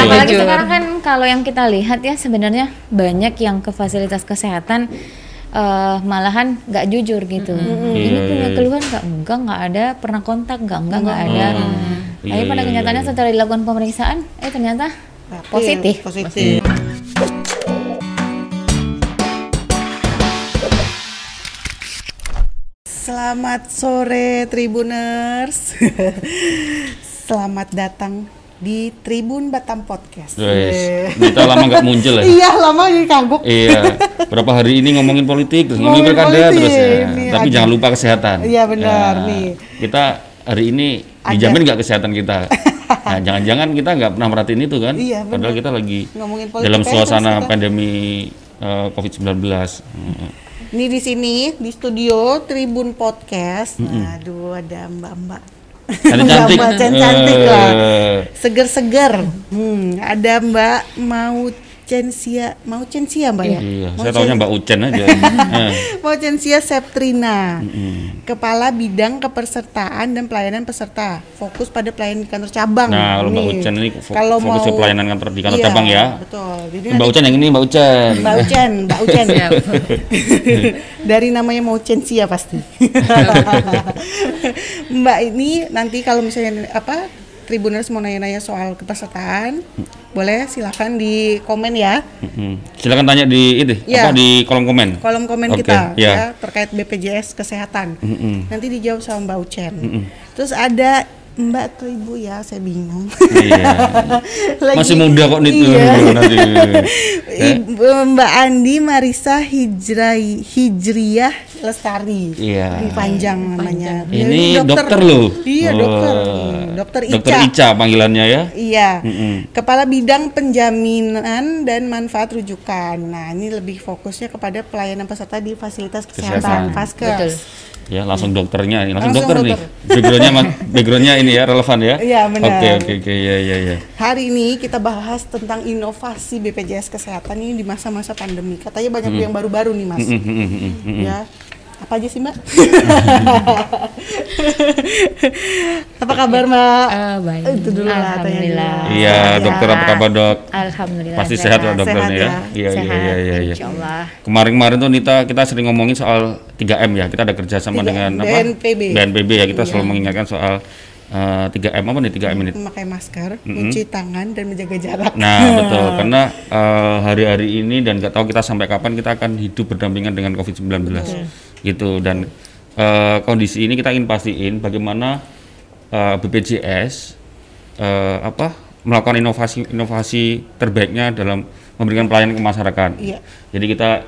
Apalagi Jujur. sekarang kan kalau yang kita lihat ya sebenarnya banyak yang ke fasilitas kesehatan eh, malahan nggak jujur gitu. Ini Iya, punya iya, iya. keluhan nggak? Enggak, nggak ada. Pernah kontak nggak? Enggak, nggak ada. Iya, Tapi pada iya, kenyataannya iya. setelah dilakukan pemeriksaan, eh ternyata positif. Iya, positif. Selamat sore Tribuners. Selamat datang di Tribun Batam Podcast. Wes, kita lama nggak muncul ya. Iya, lama jadi kagok. Iya, berapa hari ini ngomongin politik, terus ngomongin pilkada terus ya. ini Tapi ada. jangan lupa kesehatan. Iya, benar, Ya, nih. Kita hari ini Ada. dijamin nggak kesehatan kita. Nah, jangan-jangan kita nggak pernah merhatiin itu kan? Iya, benar. Padahal kita lagi Ngomongin politik dalam suasana kita. pandemi eh, COVID-19. Mm. Ini di sini di studio Tribun Podcast. Aduh, ada mbak-mbak. Ada cantik. Mbak-mbak cantik lah. Eh, Seger-seger. Hmm, ada Mbak mau Censia, mau Censia Mbak ya? Iya, Mau saya tahunya Mbak Ucen aja. Eh, Mau Censia Septrina, Kepala Bidang Kepesertaan dan Pelayanan Peserta, fokus pada pelayanan di kantor cabang. Nah, kalau Mbak. Ucen ini fo- Kalau fokus ke mau- pelayanan kantor di kantor Iya, cabang ya. Betul. Jadi Mbak Ucen yang ini Mbak Ucen. Mbak Ucen, Mbak Ucen. Dari namanya mau Censia pasti. Mbak ini nanti kalau misalnya apa Tribuners mau nanya-nanya soal kepesertaan, boleh silakan di komen ya. Mm-mm. Silakan tanya di itu, Iya. apa di kolom komen. kolom komen Oke, kita ya. ya terkait BPJS kesehatan. Mm-mm. Nanti dijawab sama Mbak Ucen. Terus ada Mbak atau Ibu ya, saya bingung. Iya. Lagi- Masih muda kok nih. Iya. Nanti. Ibu, Mbak Andi Marisa Hijrai Hijriyah Lestari. Iya. Ini panjang namanya. Ini dokter loh. Iya, dokter. Hmm, Dokter Ica. Dokter Ica panggilannya ya. Iya. Mm-mm. Kepala Bidang Penjaminan dan Manfaat Rujukan. Nah, ini lebih fokusnya kepada pelayanan peserta di fasilitas kesehatan, Kesehatan. Faskes. Betul. Ya, langsung dokternya ini, langsung, Langsung dokter, dokter. nih. Backgroundnya backgroundnya ini ya relevan ya. Iya, benar. Oke, oke, oke, ya, ya, ya. Hari ini kita bahas tentang inovasi BPJS Kesehatan ini di masa-masa pandemi. Katanya banyak yang baru-baru nih, Mas. Mm, mm, mm, mm, mm. Ya. Apa aja sih, Mbak? apa kabar, Mbak? Eh, baik. Itu dulu lah, Alhamdulillah. Iya, Ya. dokter apa kabar dok? Alhamdulillah. Pasti sehat lah dokternya sehat ya. ya. Iya, iya, Sehat, iya, iya, iya. Insya Allah. Kemarin-kemarin tuh Nita kita sering ngomongin soal 3M ya. Kita ada kerjasama 3M, dengan apa? BNPB. BNPB ya. Kita Iya. selalu mengingatkan soal eh, 3M apa nih 3M ini? Memakai masker, mencuci tangan dan menjaga jarak. Nah betul karena eh, hari-hari ini dan nggak tahu kita sampai kapan kita akan hidup berdampingan dengan COVID-19 gitu dan eh, kondisi ini kita ingin pastiin bagaimana eh, BPJS eh, apa melakukan inovasi-inovasi terbaiknya dalam memberikan pelayanan ke masyarakat. Iya. Jadi kita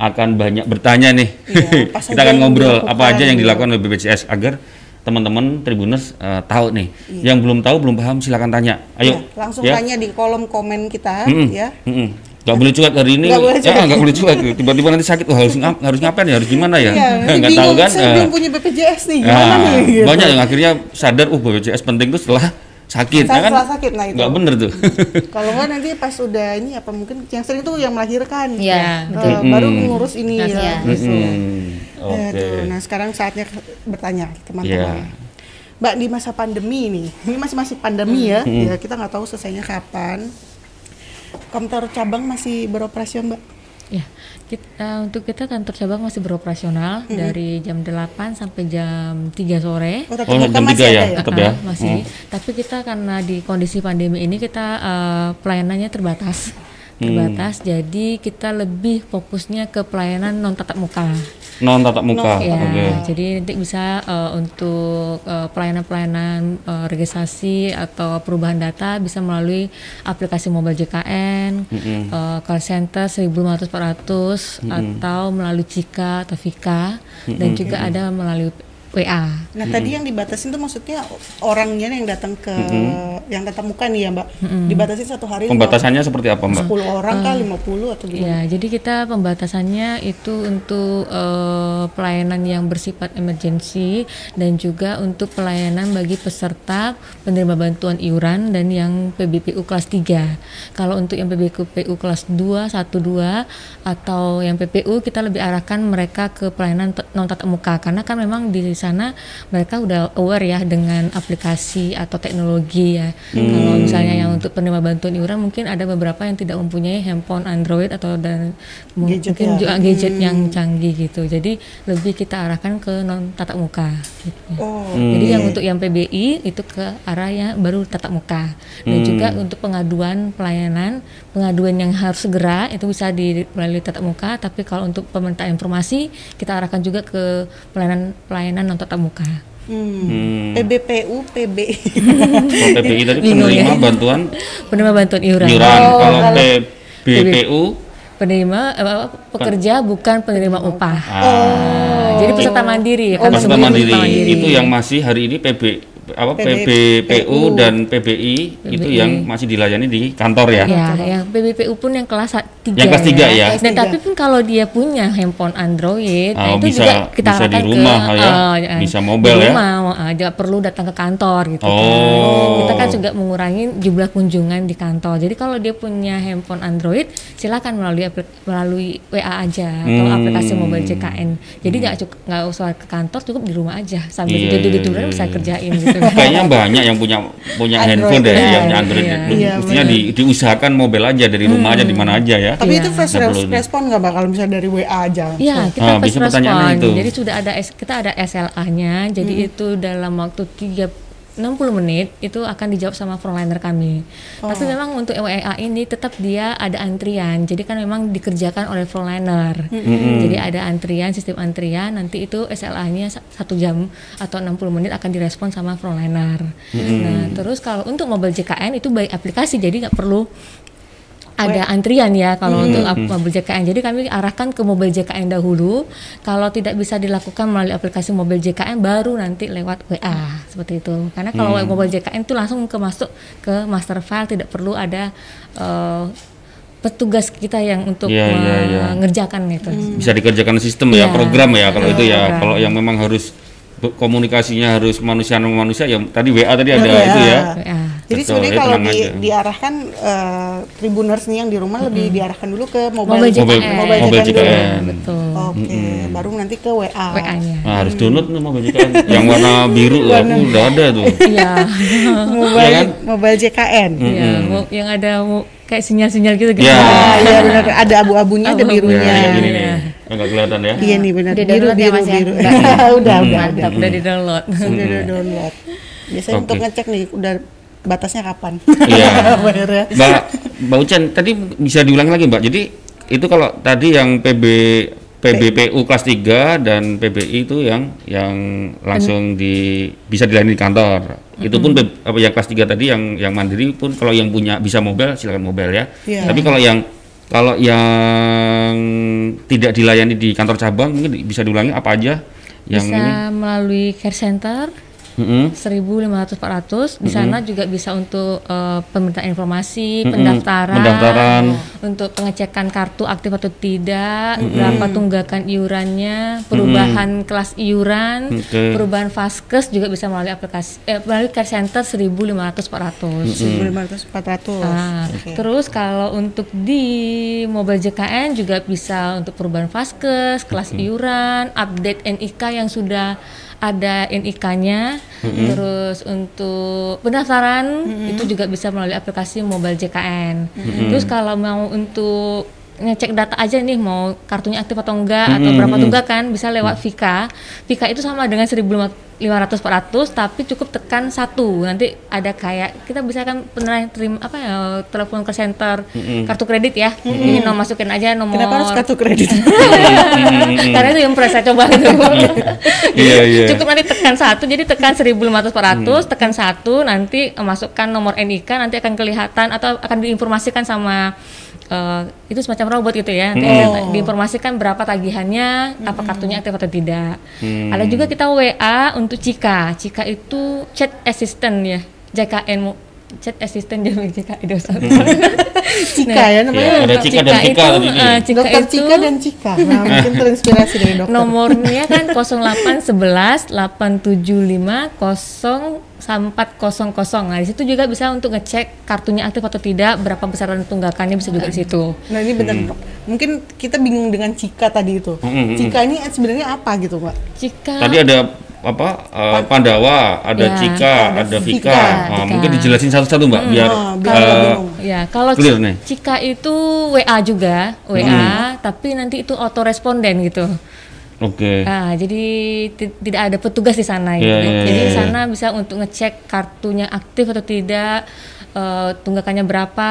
akan banyak bertanya nih. Iya, kita akan ngobrol apa aja yang dilakukan oleh BPJS agar teman-teman Tribuners eh, tahu nih. Yang belum tahu belum paham silakan tanya. Ayo. Iya, langsung ya. tanya di kolom komen kita Mm-mm. ya. Mm-mm. Nggak boleh cuek hari ini. Nggak boleh Ya, nggak boleh cuek. Tiba-tiba nanti sakit. Wah, harus ngap, harus ngapain ya? Harus gimana ya? Iya, ini nggak tahu kan? Saya belum punya BPJS nih, gimana nah, nih? Gitu. Banyak yang akhirnya sadar, uh BPJS penting tuh setelah sakit. Saat ya kan? setelah sakit, nah itu. Nggak bener tuh. Kalau nggak nanti pas udah ini apa mungkin yang sering tuh yang melahirkan. Iya, betul. baru ngurus ini Nah, ya. Ya, Oke. tuh. Nah sekarang saatnya bertanya teman-teman. Iya. Mbak di masa pandemi nih, ini masih masih pandemi ya, ya kita nggak tahu selesainya kapan. Kantor cabang masih beroperasi Mbak? Ya, kita, untuk kita kantor cabang masih beroperasional dari jam 8 sampai jam 3 sore. Oh, Oh, jam masih tiga ada ya? ya? Tetap Ah, ya? masih. Tapi kita karena di kondisi pandemi ini kita eh, pelayanannya terbatas. Terbatas. Jadi kita lebih fokusnya ke pelayanan non tatap muka. Non tatap muka. Ya, Oke. jadi nanti bisa eh, untuk eh, pelayanan-pelayanan eh, registrasi atau perubahan data bisa melalui aplikasi mobile JKN, eh, call center 1500 atau melalui Cika atau Vika dan juga ada melalui WA. Nah tadi yang dibatasin tuh maksudnya orangnya yang datang ke yang tatap muka nih ya Mbak, dibatasin satu hari Pembatasannya seperti apa, Mbak? 10 orang kah 50 atau gimana? Ya, jadi kita pembatasannya itu untuk eh, pelayanan yang bersifat emergensi dan juga untuk pelayanan bagi peserta penerima bantuan iuran dan yang PBPU kelas 3. Kalau untuk yang PBPU kelas 2, 1, 2 atau yang PPU kita lebih arahkan mereka ke pelayanan non tatap muka karena kan memang di sana mereka udah aware ya dengan aplikasi atau teknologi ya. Kalau misalnya yang untuk penerima bantuan iuran mungkin ada beberapa yang tidak mempunyai handphone Android atau dan Gadget mungkin ya. juga gadget yang canggih gitu. Jadi lebih kita arahkan ke non tatap muka. Gitu. Oh. Jadi yang untuk yang PBI itu ke arah yang baru tatap muka. Dan juga untuk pengaduan pelayanan, pengaduan yang harus segera itu bisa di melalui tatap muka, tapi kalau untuk pemerintah informasi kita arahkan juga ke pelayanan pelayanan non tatap muka. Hmm. PBPU, PB. Kalau PBI tadi Bingung ya. penerima bantuan Penerima bantuan iuran. iuran. Oh, kalau kalau- PBPU Penerima eh, pekerja bukan penerima upah. ah, Nah, jadi peserta mandiri ya. Oh, peserta mandiri. peserta itu yang masih hari ini PB apa PB PBPU dan PBI itu yang masih dilayani di kantor ya. Ya, yang PBPU pun yang kelas 3 Yang kelas tiga ya. Dan tapi pun kalau dia punya handphone Android, Oh, nah itu bisa- juga kita bisa di arahkan rumah ke, ya. eh, Bisa mobile di ya. rumah, eh, jangan perlu datang ke kantor gitu Oh. kan. Kita kan juga mengurangi jumlah kunjungan di kantor. Jadi kalau dia punya handphone Android, silakan melalui melalui WA aja atau Hmm. aplikasi mobile JKN. Jadi nggak nggak usah ke kantor, cukup di rumah aja sambil Iya, tidur tiduran iya, bisa iya. kerjain gitu. Kayaknya banyak yang punya punya Android handphone deh, ya. yang punya Android. Iya. Iya, Mestinya di, diusahakan mobile aja dari rumah aja di mana aja ya. Tapi Iya. itu fast respon nggak bakal misalnya dari WA aja? Iya, kita Ah, fast bisa respon. itu. Hmm. Jadi sudah ada S- kita ada SLA-nya. Jadi itu dalam waktu 3 60 menit itu akan dijawab sama frontliner kami. Oh. Tapi memang untuk WA ini tetap dia ada antrian. Jadi kan memang dikerjakan oleh frontliner. Jadi ada antrian, sistem antrian. Nanti itu SLA-nya sa- satu jam atau 60 menit akan direspon sama frontliner. Nah, terus kalau untuk mobile JKN itu by aplikasi. Jadi nggak perlu ada antrian ya kalau untuk ap- mobil JKN. Jadi kami arahkan ke mobil JKN dahulu. Kalau tidak bisa dilakukan melalui aplikasi mobil JKN baru nanti lewat WA seperti itu. Karena kalau mobil JKN itu langsung ke masuk ke master file tidak perlu ada eh, petugas kita yang untuk Iya, iya, iya. mengerjakan itu. Bisa dikerjakan sistem ya, Iya. program ya kalau Iya, itu ya. program. Kalau yang memang harus komunikasinya harus manusia sama manusia ya tadi WA tadi ada WA. itu ya. WA. Jadi Betul, sebenarnya ya, kalau di, aja. diarahkan eh, tribuners nih yang di rumah lebih diarahkan dulu ke mobile, Mobile Mobile, JKN. mobile mobile JKN. JKN. Betul. Oke, baru nanti ke WA. WA-nya. Nah, harus download tuh mobil JKN. yang warna biru ya, aku udah ada tuh. Iya. Mobile, Iya kan? mobile JKN. Iya, mau- yang ada kayak sinyal-sinyal gitu kan. Iya. Ah, iya benar. Ada abu-abunya, ada birunya. Ya, yang ini Iya. nih. Enggak kelihatan ya. Iya nih benar. Udah Biru, ya, biru, ya? biru. Udah. udah, udah, udah. Mantap, udah di-download. Sudah udah download. Biasanya untuk Oke. ngecek nih udah batasnya kapan. Iya. Bayarnya. Mbak Mbak Ucen tadi bisa diulang lagi Mbak. Jadi itu kalau tadi yang PB PBPU kelas 3 dan PBI itu yang yang langsung di bisa dilayani di kantor. Itu pun apa yang kelas 3 tadi yang yang mandiri pun kalau yang punya bisa mobile silakan mobile ya. Iya. Tapi kalau yang kalau yang tidak dilayani di kantor cabang mungkin bisa diulangi apa aja yang bisa ini. melalui care center Mm-mm. 1500 400 di sana juga bisa untuk eh, pemintaan informasi, Mm-mm. pendaftaran, Pendaftaran. untuk pengecekan kartu aktif atau tidak, berapa tunggakan iurannya, perubahan kelas iuran, Oke. perubahan vaskes juga bisa melalui aplikasi eh, melalui care center 1500 400. 1500 400. Ah, Oke. Terus kalau untuk di mobile JKN juga bisa untuk perubahan vaskes, kelas iuran, update NIK yang sudah ada NIK-nya, terus untuk pendaftaran itu juga bisa melalui aplikasi mobile JKN. Terus kalau mau untuk ngecek data aja nih mau kartunya aktif atau enggak atau berapa tunggakan bisa lewat Vika. Vika itu sama dengan 1500 400 tapi cukup tekan satu nanti ada kayak kita bisa kan pernah terima apa ya telepon ke center kartu kredit ya ini nomor masukin aja nomor Kenapa harus kartu kredit? karena itu yang pernah saya coba gitu. Iya, iya. Cukup nanti tekan satu, jadi tekan 1500 400, tekan satu, nanti masukkan nomor NIK, nanti akan kelihatan atau akan diinformasikan sama eh, itu semacam robot gitu ya. Nanti ada- diinformasikan berapa tagihannya, apa kartunya aktif atau tidak. Ada juga kita WA untuk Cika. Cika itu chat assistant ya, JKN chat assistant jadi JKN itu. Cika ya namanya. Iya, ada Cika dan Cika itu, tadi ini. eh, Cika Dokter itu Cika dan Cika. Nah, mungkin terinspirasi dari dokter. nomornya kan 0811 875 0 400. Nah, di situ juga bisa untuk ngecek kartunya aktif atau tidak, berapa besaran tunggakannya bisa juga di situ. Nah ini benar dok. Mungkin kita bingung dengan Cika tadi itu. Mm-mm. Cika ini sebenarnya apa gitu mbak? Jika Tadi ada apa uh, Pandawa, ada Ya, Cika, ada Vika. Vika. Nah, Vika. mungkin dijelasin satu-satu Mbak biar Oh, biar uh. Ya, kalau Clear nih. Cika itu WA juga, WA, tapi nanti itu auto responden gitu. oke. Ah, jadi ti- tidak ada petugas di sana gitu. Iya, iya, jadi iya, di iya. sana bisa untuk ngecek kartunya aktif atau tidak, eh, tunggakannya berapa,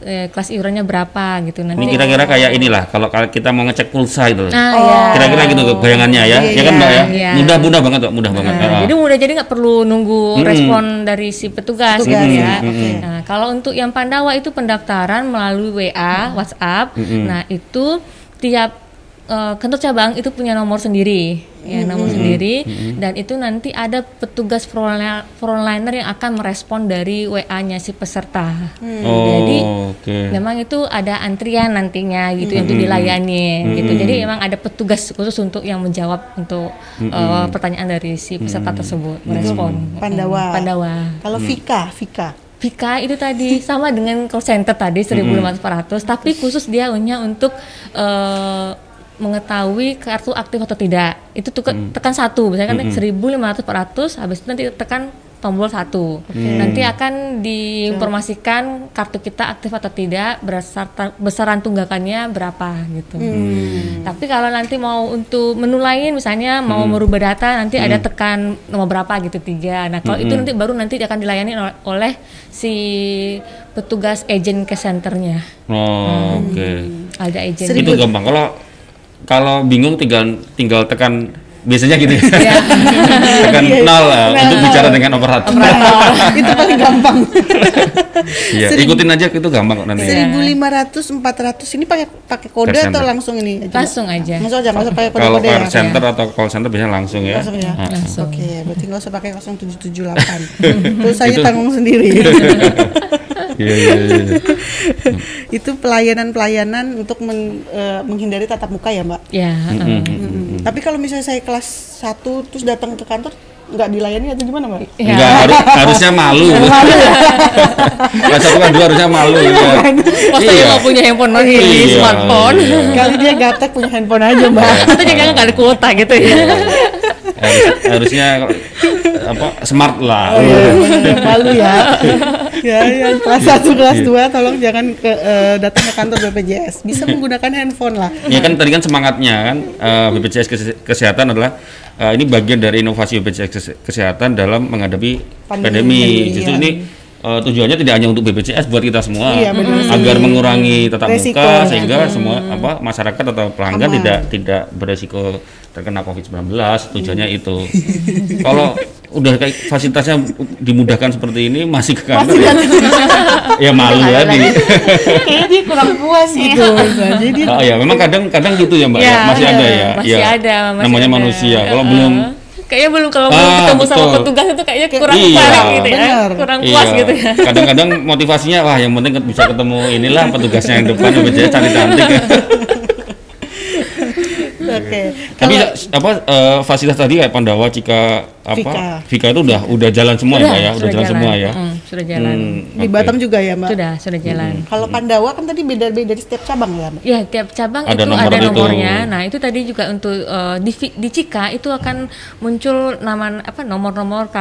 eh, kelas iurannya berapa gitu nanti. Ini kira-kira kayak inilah kalau kalau kita mau ngecek pulsa itu. Ah, Oh. ya. Kira-kira gitu bayangannya ya. Iya, Ya kan Mbak ya? iya. Mudah-mudah banget kok, mudah banget. Nah, Ah. jadi mudah jadi nggak perlu nunggu Mm-mm. respon dari si petugas, Petugas, gitu ya. Oke. Nah, kalau untuk yang Pandawa itu pendaftaran melalui WA, WhatsApp. Nah, itu tiap eh, kantor cabang itu punya nomor sendiri, ya nomor sendiri, dan itu nanti ada petugas frontliner yang akan merespon dari WA-nya si peserta. Oh, Jadi oke. memang itu ada antrian nantinya gitu yang untuk dilayani gitu. Jadi memang ada petugas khusus untuk yang menjawab untuk eh, pertanyaan dari si peserta tersebut, merespon. Pandawa. Pandawa. Kalau Vika, Vika. Vika itu tadi sama dengan call center tadi 1.500 tapi khusus dia hanya untuk eh, mengetahui kartu aktif atau tidak. Itu tuh tekan satu, misalnya kan 1.500 habis itu nanti tekan tombol satu. Nanti akan diinformasikan kartu kita aktif atau tidak, berdasar besaran tunggakannya berapa gitu. Tapi kalau nanti mau untuk menu lain misalnya mau merubah data nanti ada tekan nomor berapa gitu tiga. Nah kalau itu nanti baru nanti akan dilayani ol- oleh si petugas agent ke centernya. Oh, oke. Ada agent. Itu gampang. Kalau kalau bingung tinggal tinggal tekan biasanya gitu ya. Iya. tekan nol eh, untuk bicara dengan operator. itu paling gampang. Iya, ikutin aja itu gampang kok nanti. 1500 400 ini pakai pakai kode Call atau center. langsung ini aja? Langsung aja. Langsung aja, usah pakai Kalau kode-kode call ya. center atau call center biasanya langsung ya. Langsung ya. Langsung. Oke, berarti nggak usah pakai 0778. Pulsanya Itu- tanggung sendiri. Iya, iya, iya. itu pelayanan-pelayanan untuk men- eh, menghindari tatap muka ya, Mbak. Ya. heeh. Mm-mm. Tapi kalau misalnya saya kelas 1 terus datang ke kantor nggak dilayani atau gimana, Mbak? Ya. Enggak, haru- harusnya malu. Kelas satu kan dua harusnya malu. ya. Masa dia nggak punya handphone lagi Iya, smartphone. iya. Kali dia gaptek punya handphone aja, Mbak. Atau jangan nggak ada kuota gitu ya. Harus- harusnya apa smart lah. Oh iya, malu ya. Ya, yang kelas 1, kelas 2 tolong jangan ke, eh, datang ke kantor BPJS. Bisa menggunakan handphone lah. Ya kan tadi kan semangatnya kan eh, BPJS Kese- Kesehatan adalah eh, ini bagian dari inovasi BPJS Kese- Kesehatan dalam menghadapi Pandemi, pandemi. Justru iya. ini eh, tujuannya tidak hanya untuk BPJS buat kita semua Iya, agar mengurangi tatap Resiko, muka ya. sehingga semua apa masyarakat atau pelanggan Aman. tidak tidak beresiko terkena COVID-19 tujuannya itu. Kalau udah kayak fasilitasnya dimudahkan seperti ini masih ke kantor ya, ya malu ya di Kayaknya dia kurang puas gitu. Nah, jadi Oh ya, memang kadang-kadang gitu ya Mbak, ya, Ya, masih ada ya. Masih ya. ada. Masih Namanya ada. manusia. Kalau Heeh. belum Kayaknya belum kalau Ah, belum ketemu sama betul. petugas itu kayaknya kurang Iya, balik gitu ya. benar. Kurang puas iya, gitu ya. Kadang-kadang motivasinya wah yang penting bisa ketemu inilah petugasnya yang depan BPJS cantik-cantik. ya. Oke. Tapi Kalau- apa eh, fasilitas tadi kayak Pandawa, Cika apa Vika. Vika itu udah udah jalan semua ya, ya, udah jalan semua ya. Mm, sudah jalan. Hmm, di. Batam juga ya, Mbak? Sudah, sudah jalan. Kalau Pandawa kan tadi beda-beda dari setiap cabang ya, Mbak? Ya, tiap cabang Ada itu nomor ada itu. nomornya. Nah, itu tadi juga untuk eh, di, di Cika itu akan muncul nama apa nomor-nomor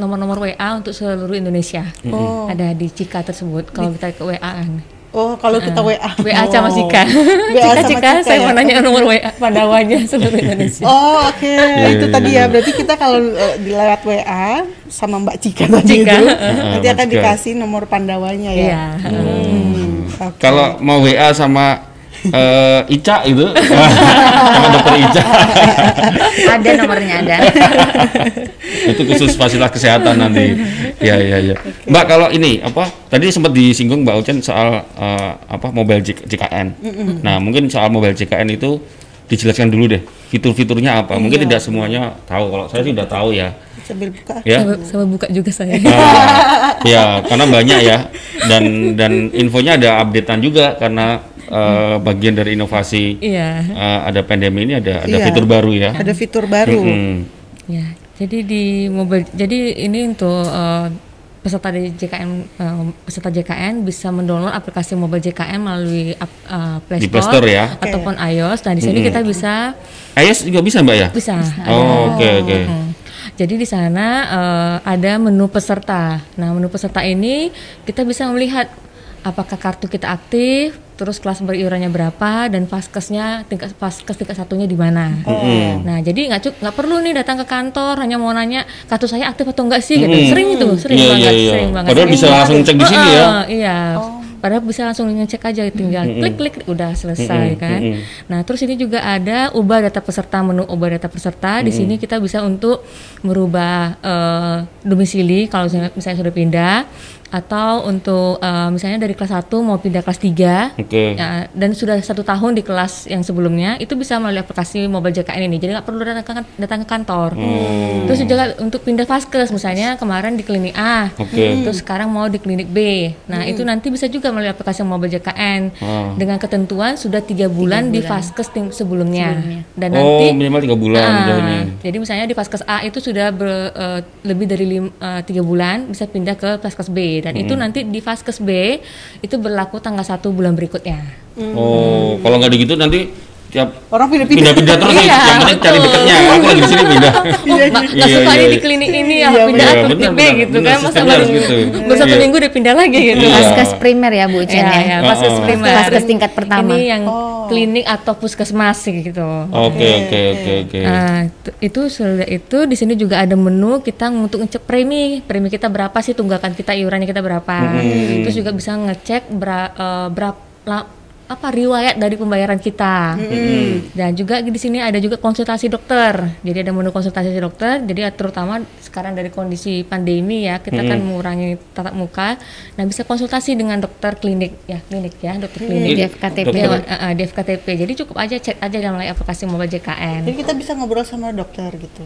nomor-nomor WA untuk seluruh Indonesia. Oh. Ada di Cika tersebut kalau kita ke WA kan. Oh, kalau kita WA. WA sama Oh. Cika. WA Cika sama Cika, saya ya? mau nanya nomor WA Pandawanya seluruh Indonesia. Oh oke itu iya, tadi iya. ya berarti kita kalau eh, di lewat WA sama Mbak Cika tadi Cika, itu heeh. nanti Mbak akan dikasih nomor pandawanya ya. Iya. Hmm, oke. Kalau mau WA sama eh, Ica itu sama dokter Ica ada nomornya ada. itu khusus fasilitas kesehatan nanti. Ya ya ya. Mbak kalau ini apa tadi sempat disinggung Mbak Ucen soal eh, apa mobile JKN. Nah mungkin soal mobile JKN itu dijelaskan dulu deh fitur-fiturnya apa. Mungkin tidak semuanya tahu. Kalau saya sih udah tahu ya. Sambil buka. Ya. Sama, sama buka juga saya. Ah, ya karena banyak ya dan dan infonya ada updatean juga karena eh, bagian dari inovasi Iya. eh, ada pandemi ini ada ada Iya. fitur baru ya. Ada fitur baru. Mm-mm. Ya, jadi di mobil, jadi ini untuk eh, peserta di JKN, eh, peserta JKN bisa mendownload aplikasi mobile JKN melalui eh, Play Di Store, Play Store ya. ataupun iOS. Nah di sini kita bisa iOS juga bisa mbak ya? bisa. Oh, oke, oke. Mm. Jadi di sana eh, ada menu peserta. Nah, menu peserta ini kita bisa melihat apakah kartu kita aktif, terus kelas beriurannya berapa dan faskesnya tingkat faskes tingkat satunya di mana. Nah, jadi nggak nggak perlu nih datang ke kantor hanya mau nanya kartu saya aktif atau enggak sih gitu. Sering itu, sering Iya, banget, iya, iya. sering banget. Padahal bisa langsung cek di sini ya. Heeh, Iya. Padahal bisa langsung ngecek aja tinggal klik-klik udah selesai kan. Nah, terus ini juga ada ubah data peserta menu ubah data peserta. Di sini kita bisa untuk merubah eh, domisili kalau misalnya, misalnya sudah pindah atau untuk eh, misalnya dari kelas 1 mau pindah kelas 3 Oke. Ya, dan sudah satu tahun di kelas yang sebelumnya itu bisa melalui aplikasi mobile JKN ini jadi nggak perlu datang ke, datang ke kantor Hmm. terus juga untuk pindah vaskes misalnya kemarin di klinik A Oke. terus sekarang mau di klinik B nah itu nanti bisa juga melalui aplikasi mobile JKN Ah. dengan ketentuan sudah tiga bulan, di vaskes ting- sebelumnya. dan oh, nanti minimal tiga bulan ini. jadi misalnya di vaskes A itu sudah ber- eh, lebih dari lim- eh, tiga bulan bisa pindah ke vaskes B dan itu nanti di vaskes B itu berlaku tanggal satu bulan berikutnya. Oh, kalau nggak gitu nanti tiap Orang pindah-pindah. pindah-pindah terus nih. Iya, yang penting cari betul. dekatnya. Aku lagi di sini pindah. Oh, nggak nggak Iya, suka iya, nih di iya. klinik ini ya Iya, pindah iya, klinik B gitu kan masa baru gitu. baru satu Iya. minggu udah pindah lagi gitu. Iya. Vaskes primer ya Bu Chen Iya, ya. iya, vaskes Oh, oh. primer. Vaskes tingkat pertama. Ini yang klinik atau puskesmas gitu. Oke, oke, oke, oke. Nah, itu- itu sudah itu di sini juga ada menu kita untuk ngecek premi, premi kita berapa sih tunggakan kita iurannya kita berapa. Terus juga bisa ngecek eh, berapa apa riwayat dari pembayaran kita. Dan juga di sini ada juga konsultasi dokter. Jadi ada menu konsultasi dokter. Jadi ya terutama sekarang dari kondisi pandemi ya, kita kan mengurangi tatap muka. Nah, bisa konsultasi dengan dokter klinik ya, klinik ya, dokter klinik. Di FKTP. Eh, eh, di FKTP. Jadi cukup aja cek aja melalui aplikasi mobile JKN. Jadi kita bisa ngobrol sama dokter gitu.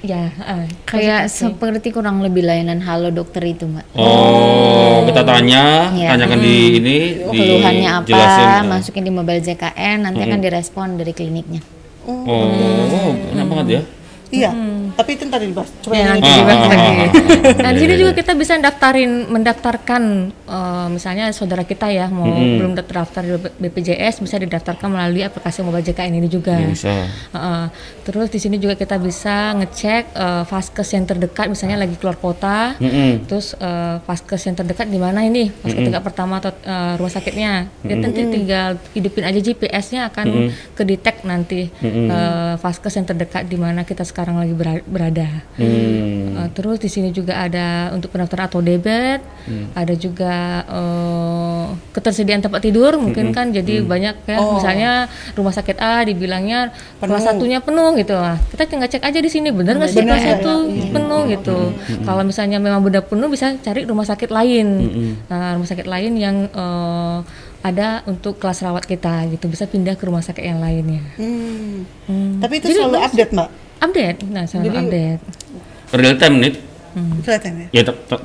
Ya, eh, Kayak seperti kurang lebih layanan halo dokter itu Mbak. Oh, kita tanya, Iya. tanyakan di ini, di Keluhannya apa, jelasin. masukin di mobile JKN, nanti akan direspon dari kliniknya. Oh, enak banget ya. Iya. Tapi itu ntar dibahas. Coba Ya, yang nanti dibahas ah, lagi. ah, ah, Nah, di sini juga kita bisa daftarin, mendaftarkan, eh, misalnya saudara kita ya mau belum terdaftar di BPJS bisa didaftarkan melalui aplikasi mobile JKN ini juga. Bisa. Heeh. terus di sini juga kita bisa ngecek eh, vaskes yang terdekat, misalnya lagi keluar kota. Mm-mm. Terus eh, vaskes yang terdekat di mana ini? Vaskes tingkat pertama atau eh, rumah sakitnya. Dia nanti tinggal hidupin aja GPS-nya akan kedetek nanti eh, vaskes yang terdekat di mana kita sekarang lagi bera- berada. Hmm. Eh, terus di sini juga ada untuk pendaftaran auto debit, ada juga eh, ketersediaan tempat tidur mungkin kan jadi banyak ya misalnya rumah sakit A dibilangnya kelas satunya penuh gitu lah. Kita tinggal cek aja di sini bener nggak sih Bener kelas ya, satu penuh gitu. Kalau misalnya memang benar penuh bisa cari rumah sakit lain. Nah, rumah sakit lain yang eh, ada untuk kelas rawat kita gitu bisa pindah ke rumah sakit yang lainnya. Hmm. Hmm. Tapi itu Jadi selalu update, Mbak. Update, nah selalu Jadi- update. Real time nih. Kelihatan ya. Ya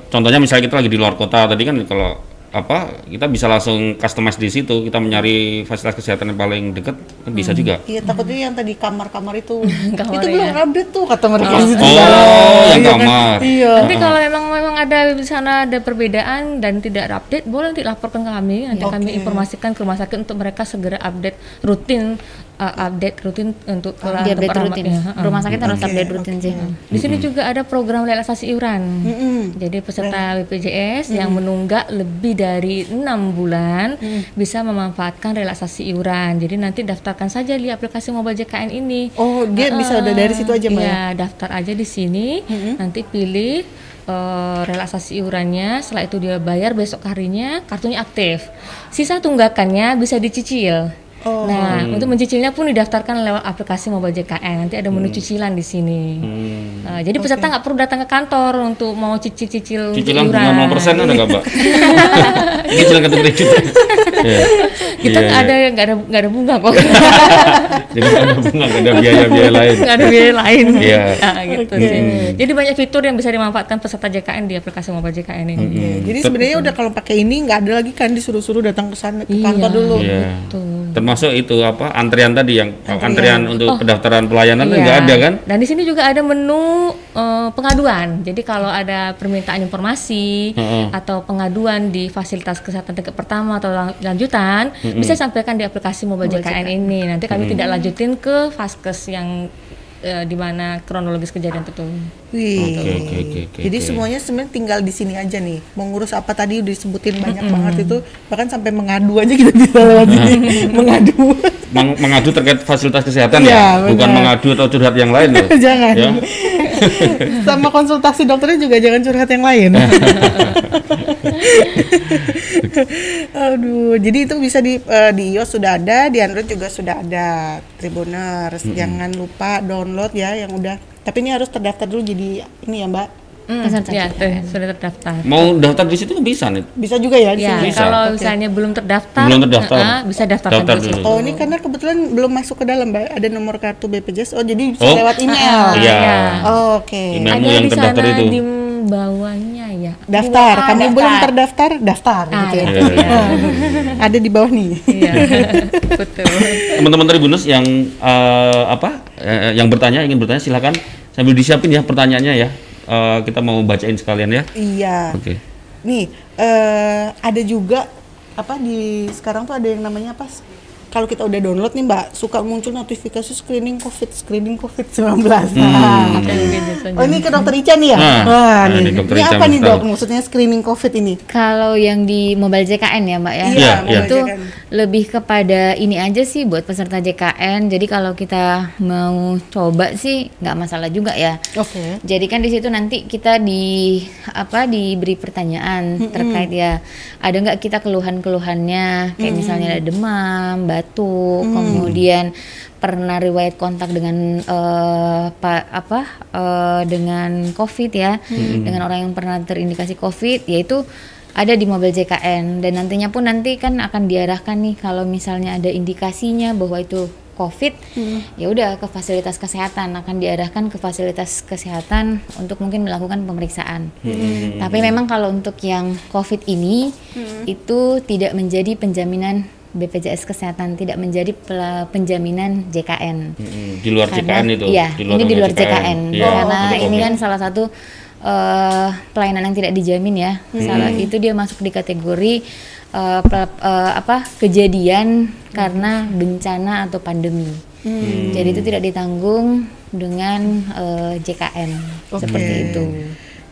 contohnya misalnya kita lagi di luar kota tadi kan kalau apa kita bisa langsung customize di situ kita mencari fasilitas kesehatan yang paling dekat kan bisa juga. Iya, takutnya yang tadi kamar-kamar itu. Kamar itu ya. belum update tuh kata mereka. Oh, situ. yang Iya kan? kamar. Iya. Nanti kalau memang memang ada di sana ada perbedaan dan tidak update, boleh nanti laporkan ke kami. Nanti kami Oke. informasikan ke rumah sakit untuk mereka segera update rutin, uh, update rutin untuk ke Di update rutin. Ha-ha. Rumah sakit harus update rutin sih. Di sini juga ada program relaksasi iuran. Jadi peserta BPJS yang menunggak lebih dari enam bulan bisa memanfaatkan relaksasi iuran. Jadi nanti daftarkan saja di aplikasi mobile JKN ini. Oh, dia bisa udah dari situ aja, Mbak. ya? Iya, daftar aja di sini. Nanti pilih eh, relaksasi iurannya. Setelah itu dia bayar besok harinya kartunya aktif. Sisa tunggakannya bisa dicicil. Oh. Nah, untuk mencicilnya pun didaftarkan lewat aplikasi mobile JKN. Nanti ada menu cicilan di sini. Hmm. Nah, jadi peserta nggak perlu datang ke kantor untuk mau cicil-cicil Cicilan bunga 0% ada nggak, Mbak? Cicilan kartu kredit. Iya. Kita Iya, nggak iya. ada nggak ada nggak ada bunga kok. Jadi nggak ada bunga, nggak ada biaya-biaya lain. nggak ada biaya lain. Iya. Nah, gitu sih. Jadi banyak fitur yang bisa dimanfaatkan peserta JKN di aplikasi mobile JKN ini. Iya, Jadi sebenarnya udah kalau pakai ini nggak ada lagi kan disuruh-suruh datang ke sana ke Iya. kantor dulu. Iya. Betul. Termasuk itu apa antrian tadi yang antrian, untuk pendaftaran pelayanan Iya. nggak ada kan? Dan di sini juga ada menu eh, pengaduan. Jadi kalau ada permintaan informasi Heeh. atau pengaduan di fasilitas kesehatan tingkat pertama atau lang- lanjutan, bisa sampaikan di aplikasi mobile JKN ini. Nanti kami tidak lanjutin ke vaskes yang eh, di mana kronologis kejadian itu. Wih. Oke, oke, oke, oke, Jadi oke. semuanya sebenarnya tinggal di sini aja nih. Mau ngurus apa tadi udah disebutin banyak banget itu, bahkan sampai mengadu aja kita bisa lewat sini. mengadu. Meng- mengadu terkait fasilitas kesehatan Iya, ya, bukan benar. mengadu atau curhat yang lain loh. jangan. Ya. Sama konsultasi dokternya juga jangan curhat yang lain. Aduh, jadi itu bisa di eh, di iOS sudah ada, di Android juga sudah ada Tribuners. Jangan lupa download ya yang udah. Tapi ini harus terdaftar dulu jadi ini ya, Mbak. Peserta Ya, tuh, sudah terdaftar. Mau daftar di situ bisa nih. Bisa juga ya di Ya, sini. Bisa. kalau misalnya belum terdaftar, Belum terdaftar. eh, bisa daftar Daftar di situ. dulu. Oh ini karena kebetulan belum masuk ke dalam mbak ada nomor kartu BPJS oh jadi bisa Oh. lewat email Iya. oh, oke Emailmu Ada yang di terdaftar sana itu. di bawahnya ya. daftar Ah, kamu daftar. belum terdaftar daftar Ah, gitu ya Iya, iya. ada di bawah nih Iya, betul. Teman-teman Tribunus yang eh, apa eh, yang bertanya ingin bertanya silakan sambil disiapin ya pertanyaannya ya. Eh, kita mau bacain sekalian ya. iya Oke. nih eh, ada juga apa di sekarang tuh ada yang namanya apa kalau kita udah download nih mbak suka muncul notifikasi screening covid screening covid 19 nah, oh ini ke dokter Ica nih ya? Nah, Wah, nah, nih. ini dokter ini Ica apa nih dok? maksudnya screening covid ini? Kalau yang di mobile JKN ya Mbak ya, Iya, Iya, mobile itu JKN. lebih kepada ini aja sih buat peserta JKN. Jadi kalau kita mau coba sih nggak masalah juga ya. oke. Jadi kan di situ nanti kita di apa diberi pertanyaan terkait ya ada nggak kita keluhan-keluhannya? Kayak misalnya ada demam, batuk, kemudian pernah riwayat kontak dengan eh, pa- apa eh, dengan COVID ya, dengan orang yang pernah terindikasi COVID, yaitu ada di mobil JKN dan nantinya pun nanti kan akan diarahkan nih kalau misalnya ada indikasinya bahwa itu COVID, ya udah ke fasilitas kesehatan. Akan diarahkan ke fasilitas kesehatan untuk mungkin melakukan pemeriksaan. Tapi memang kalau untuk yang COVID ini itu tidak menjadi penjaminan BPJS Kesehatan, tidak menjadi penjaminan JKN. Di luar Karena- JKN itu. Iya, ini di luar JKN. Iya, Karena untuk ini kan salah satu eh, pelayanan yang tidak dijamin ya. Salah itu dia masuk di kategori eh, pe- eh, apa kejadian karena bencana atau pandemi. Jadi itu tidak ditanggung dengan eh, JKN Oke. seperti itu.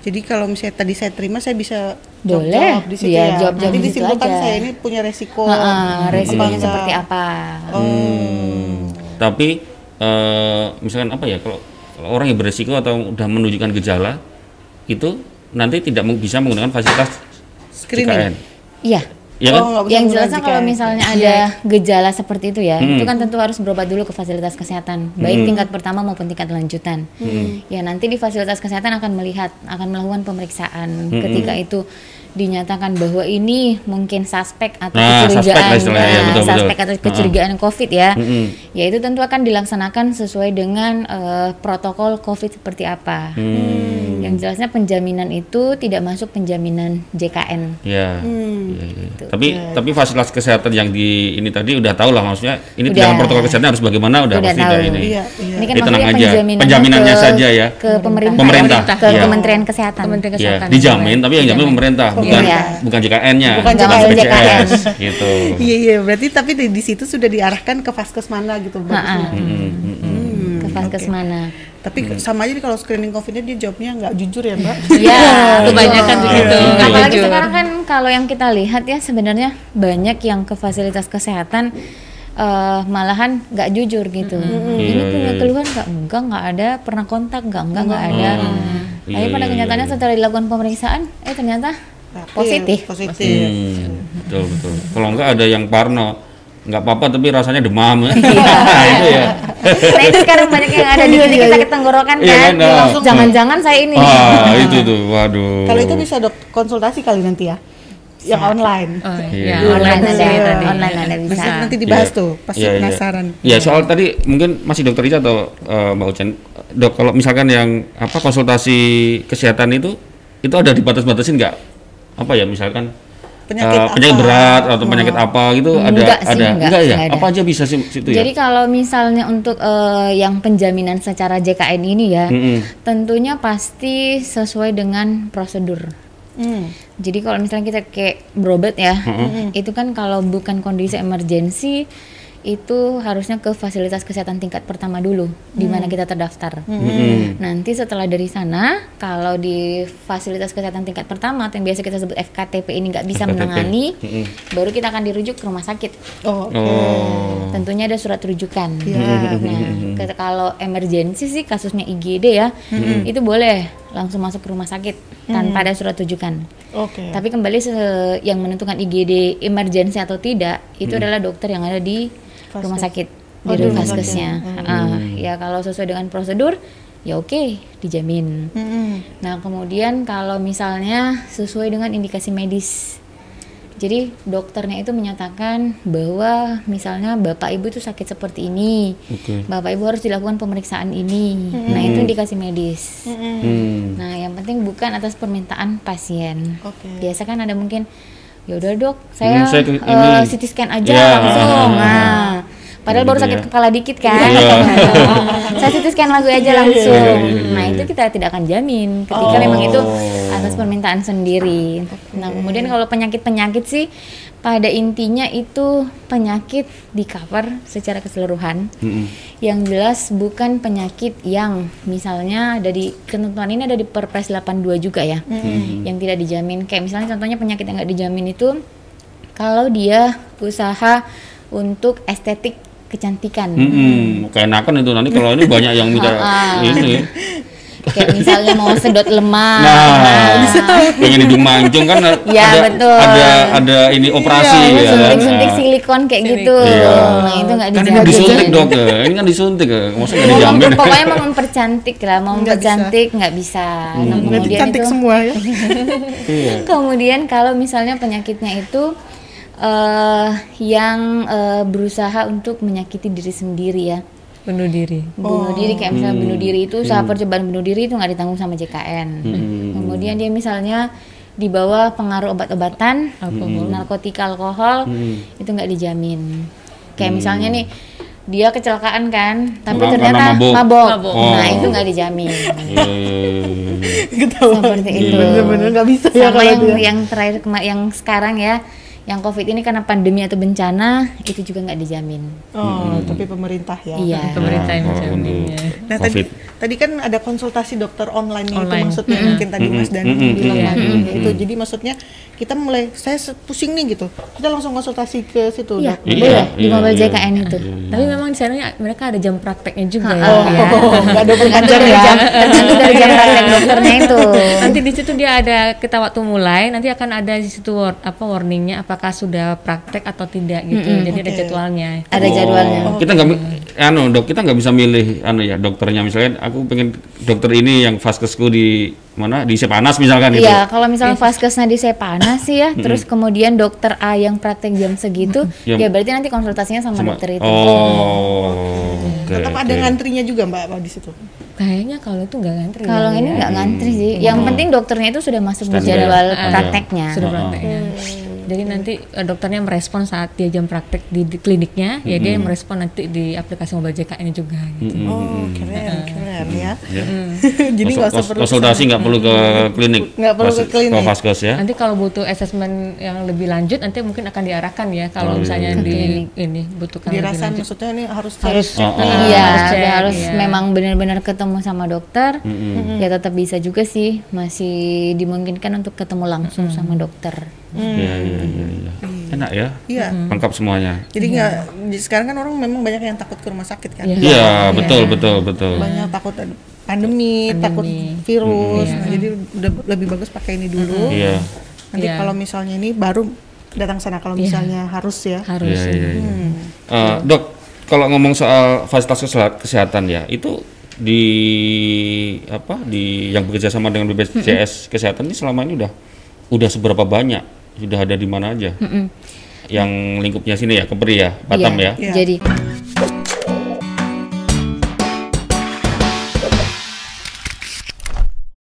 Jadi kalau misalnya tadi saya terima saya bisa Boleh. jawab di situ Iya, ya. jawab-jawab Nanti di situ disimpulkan saya ini punya resiko. Heeh, resikonya apa seperti apa? Hmm. Tapi eh, misalkan apa ya kalau, kalau orang yang beresiko atau udah menunjukkan gejala itu nanti tidak bisa menggunakan fasilitas Screening. Iya. Ya kan? Oh, yang jelasnya kalau misalnya ada gejala seperti itu ya, Hmm. itu kan tentu harus berobat dulu ke fasilitas kesehatan, baik tingkat pertama maupun tingkat lanjutan. Ya nanti di fasilitas kesehatan akan melihat, akan melakukan pemeriksaan. Ketika itu dinyatakan bahwa ini mungkin suspek atau Nah, kecurigaan, ya, nah, betul. suspek atau kecurigaan COVID ya, Mm-mm. ya itu tentu akan dilaksanakan sesuai dengan eh, protokol COVID seperti apa. Hmm. Jelasnya penjaminan itu tidak masuk penjaminan JKN. Ya. Hmm. Iya, iya. Tapi tapi fasilitas kesehatan yang di ini tadi udah tahu lah maksudnya ini Udah. dalam protokol kesehatan harus bagaimana udah, Udah pasti tahu. udah ini. Iya, iya. Ini kan Ini tenang aja. penjaminannya Penjaminannya ke, saja ya. ke pemerintah, Pemerintah, ke iya. Kementerian Kesehatan. Kementerian Ya, Kesehatan. dijamin tapi yang jamin pemerintah bukan Iya. bukan JKN-nya, Bukan JKN. BPJS gitu. Iya iya berarti tapi di, di situ sudah diarahkan ke vaskes mana gitu Ha-ha. bagusnya. Mm, mm, mm. Ke vaskes mana? Tapi sama aja nih kalau screening covidnya dia jawabnya nggak jujur ya mbak. Iya, kebanyakan begitu. Iya. Apalagi jujur. sekarang kan kalau yang kita lihat ya sebenarnya banyak yang ke fasilitas kesehatan eh, malahan nggak jujur gitu. Ini Iya, punya iya. keluhan nggak? Enggak, nggak ada. Pernah kontak nggak? Enggak, nggak ada. Iya, Tapi pada iya, kenyataannya iya. setelah dilakukan pemeriksaan, eh ternyata positif. Positif. Hmm, betul betul. Kalau enggak ada yang parno, nggak apa-apa tapi rasanya demam. Iya. nah, itu ya. nah itu sekarang banyak yang ada di klinik sakit tenggorokan Iya kan. kan, nah. Langsung jangan-jangan saya ini. Ah, itu tuh. Waduh. Kalau itu bisa dok konsultasi kali nanti ya, yang online. Oh, Iya. ya, Online online ada, sih tadi. online ada bisa. Bisa nanti dibahas Iya. tuh, pasti Iya, iya. penasaran. Iya, soal tadi mungkin masih dokter Ica atau eh, Mbak Ucen. Dok, kalau misalkan yang apa konsultasi kesehatan itu itu ada dibatas-batasin nggak? Apa ya misalkan Penyakit eh, penyakit apa? berat atau penyakit apa gitu ada Enggak sih, ada enggak, ya? enggak ada. Apa aja bisa sih situ Jadi ya? kalau misalnya untuk eh, yang penjaminan secara JKN ini ya, Mm-mm. tentunya pasti sesuai dengan prosedur. Hmm. Jadi kalau misalnya kita kayak berobat ya, itu kan kalau bukan kondisi emergensi, itu harusnya ke fasilitas kesehatan tingkat pertama dulu di mana kita terdaftar. Mm-mm. Nanti setelah dari sana, kalau di fasilitas kesehatan tingkat pertama atau yang biasa kita sebut FKTP ini nggak bisa FKTP. menangani, Mm-mm. baru kita akan dirujuk ke rumah sakit. Oh, oke. Oh. Tentunya ada surat rujukan. Iya. Nah, kalau emergensi sih kasusnya IGD ya, itu boleh langsung masuk ke rumah sakit tanpa ada surat rujukan. Oke. Tapi kembali se- yang menentukan IGD emergensi atau tidak itu adalah dokter yang ada di Vaskes. rumah sakit Oh, di rumah vaskesnya. Ah, ya kalau sesuai dengan prosedur ya oke dijamin. Mm-mm. Nah kemudian kalau misalnya sesuai dengan indikasi medis, jadi dokternya itu menyatakan bahwa misalnya bapak ibu itu sakit seperti ini, Oke. bapak ibu harus dilakukan pemeriksaan ini. Nah itu indikasi medis. Mm-mm. Hmm. Nah yang penting bukan atas permintaan pasien. Oke. Biasa kan ada mungkin ya udah dok saya, Hmm, saya ini. CT scan aja Ya. langsung. Nah padahal baru sakit ya. kepala dikit kan. Iya. saya CT scan lagu aja Iya, iya, langsung. iya, iya, iya, Nah itu kita tidak akan jamin ketika Oh. memang itu atas permintaan sendiri. Nah kemudian kalau penyakit-penyakit sih pada intinya itu penyakit di cover secara keseluruhan Mm-mm. yang jelas bukan penyakit yang misalnya ada di ketentuan ini ada di Perpres 82 juga ya yang tidak dijamin kayak misalnya contohnya penyakit yang nggak dijamin itu kalau dia usaha untuk estetik kecantikan Mm-mm. Keenakan itu nanti kalau ini banyak yang minta Ah, ah. ini. kayak misalnya mau sedot lemak Nah, pengen hidung mancung kan Ya, ada betul. ada ada ini operasi Iya, ya. suntik-suntik Nah, silikon kayak gitu Iya. nah itu nggak Kan ini dijamin disuntik dok, ya. ini kan disuntik ya, maksudnya nggak Mau dijamin. pokoknya mau mempercantik lah, mau Nggak bisa. mempercantik nggak bisa. Nah, Berarti kemudian cantik itu, semua ya. Iya. kemudian kalau misalnya penyakitnya itu eh yang eh, berusaha untuk menyakiti diri sendiri ya, bunuh diri bunuh diri kayak misalnya Hmm. bunuh diri itu usaha percobaan bunuh diri itu nggak ditanggung sama JKN. Hmm. Kemudian dia misalnya di bawah pengaruh obat-obatan, narkotika, alkohol, Hmm. itu nggak dijamin. Kayak misalnya nih dia kecelakaan kan, tapi Karena ternyata mabok. Mabuk. Nah Oh. itu nggak dijamin. Iya, iya, iya, iya. Ketahuan. Seperti itu. Bener-bener nggak bisa ya Sama kalau yang dia. yang terakhir yang sekarang ya, yang COVID ini karena pandemi atau bencana itu juga nggak dijamin. Oh, tapi pemerintah ya. Iya. pemerintah yang Nah, kalau menjaminnya Nah Covid. tadi tadi kan ada konsultasi dokter online, itu Online. maksudnya mungkin tadi Mas Dani Mm-mm. bilang Iya. tadi itu. Jadi maksudnya kita mulai saya pusing nih gitu. Kita langsung konsultasi ke situ Iya, dok. Iya, boleh di iya, mobile iya. JKN itu. tapi memang di sana mereka ada jam prakteknya juga ya, Oh, ya. Nggak ada Tergantung jam dari ya. jam, tergantung dari jam praktek dokternya itu. nanti di situ dia ada kita waktu mulai nanti akan ada di situ apa warningnya apakah sudah praktek atau tidak gitu jadi ada Oke. jadwalnya Ada Oh, jadwalnya. Kita nggak, anu dok, kita nggak bisa milih anu ya dokternya misalnya. Aku pengen dokter ini yang vaskesku di mana di Sepanas misalkan gitu. Iya, kalau misalnya vaskesnya di Sepana sih ya, terus kemudian dokter A yang praktek jam segitu, Yang- ya berarti nanti konsultasinya sama, Sama- dokter itu. Oh, oke. Tetap ada oke. ngantrinya juga Mbak Mbak di situ. kayaknya kalau itu nggak ngantri Kalau ya, ini ya. nggak ngantri sih. Yang penting dokternya itu sudah masuk di jadwal Ada. prakteknya. sudah prakteknya jadi nanti eh, dokternya merespon saat dia jam praktek di, di kliniknya ya dia merespon nanti di aplikasi mobile JKN juga gitu Oh, keren, keren ya. Ya. Jadi nggak usah perlu konsultasi nggak perlu ke klinik. Nggak perlu ke klinik. Ke vaskes ya. nanti kalau butuh asesmen yang lebih lanjut nanti mungkin akan diarahkan ya kalau Oh, iya, misalnya iya. di ini butuhkan lanjut. maksudnya ini harus harus Oh, oh. iya Harus harus, cek, harus iya. memang benar-benar ketemu sama dokter ya tetap bisa juga sih masih dimungkinkan untuk ketemu langsung sama dokter Iya iya iya. iya. Enak ya. Iya. Lengkap semuanya. Jadi nggak di- sekarang kan orang memang banyak yang takut ke rumah sakit kan. Iya. Iya betul betul betul. Banyak takut ada pandemi, takut virus. Nah, jadi udah lebih bagus pakai ini dulu. Iya. Nanti Iya. kalau misalnya ini baru datang sana kalau misalnya harus ya. harus Iya iya iya. Eh, dok, kalau ngomong soal fasilitas kesehatan ya, itu di apa di yang bekerja sama dengan BPJS kesehatan ini selama ini udah udah seberapa banyak sudah ada di mana aja? Yang lingkupnya sini ya Kepri ya Batam Iya, ya? Iya. jadi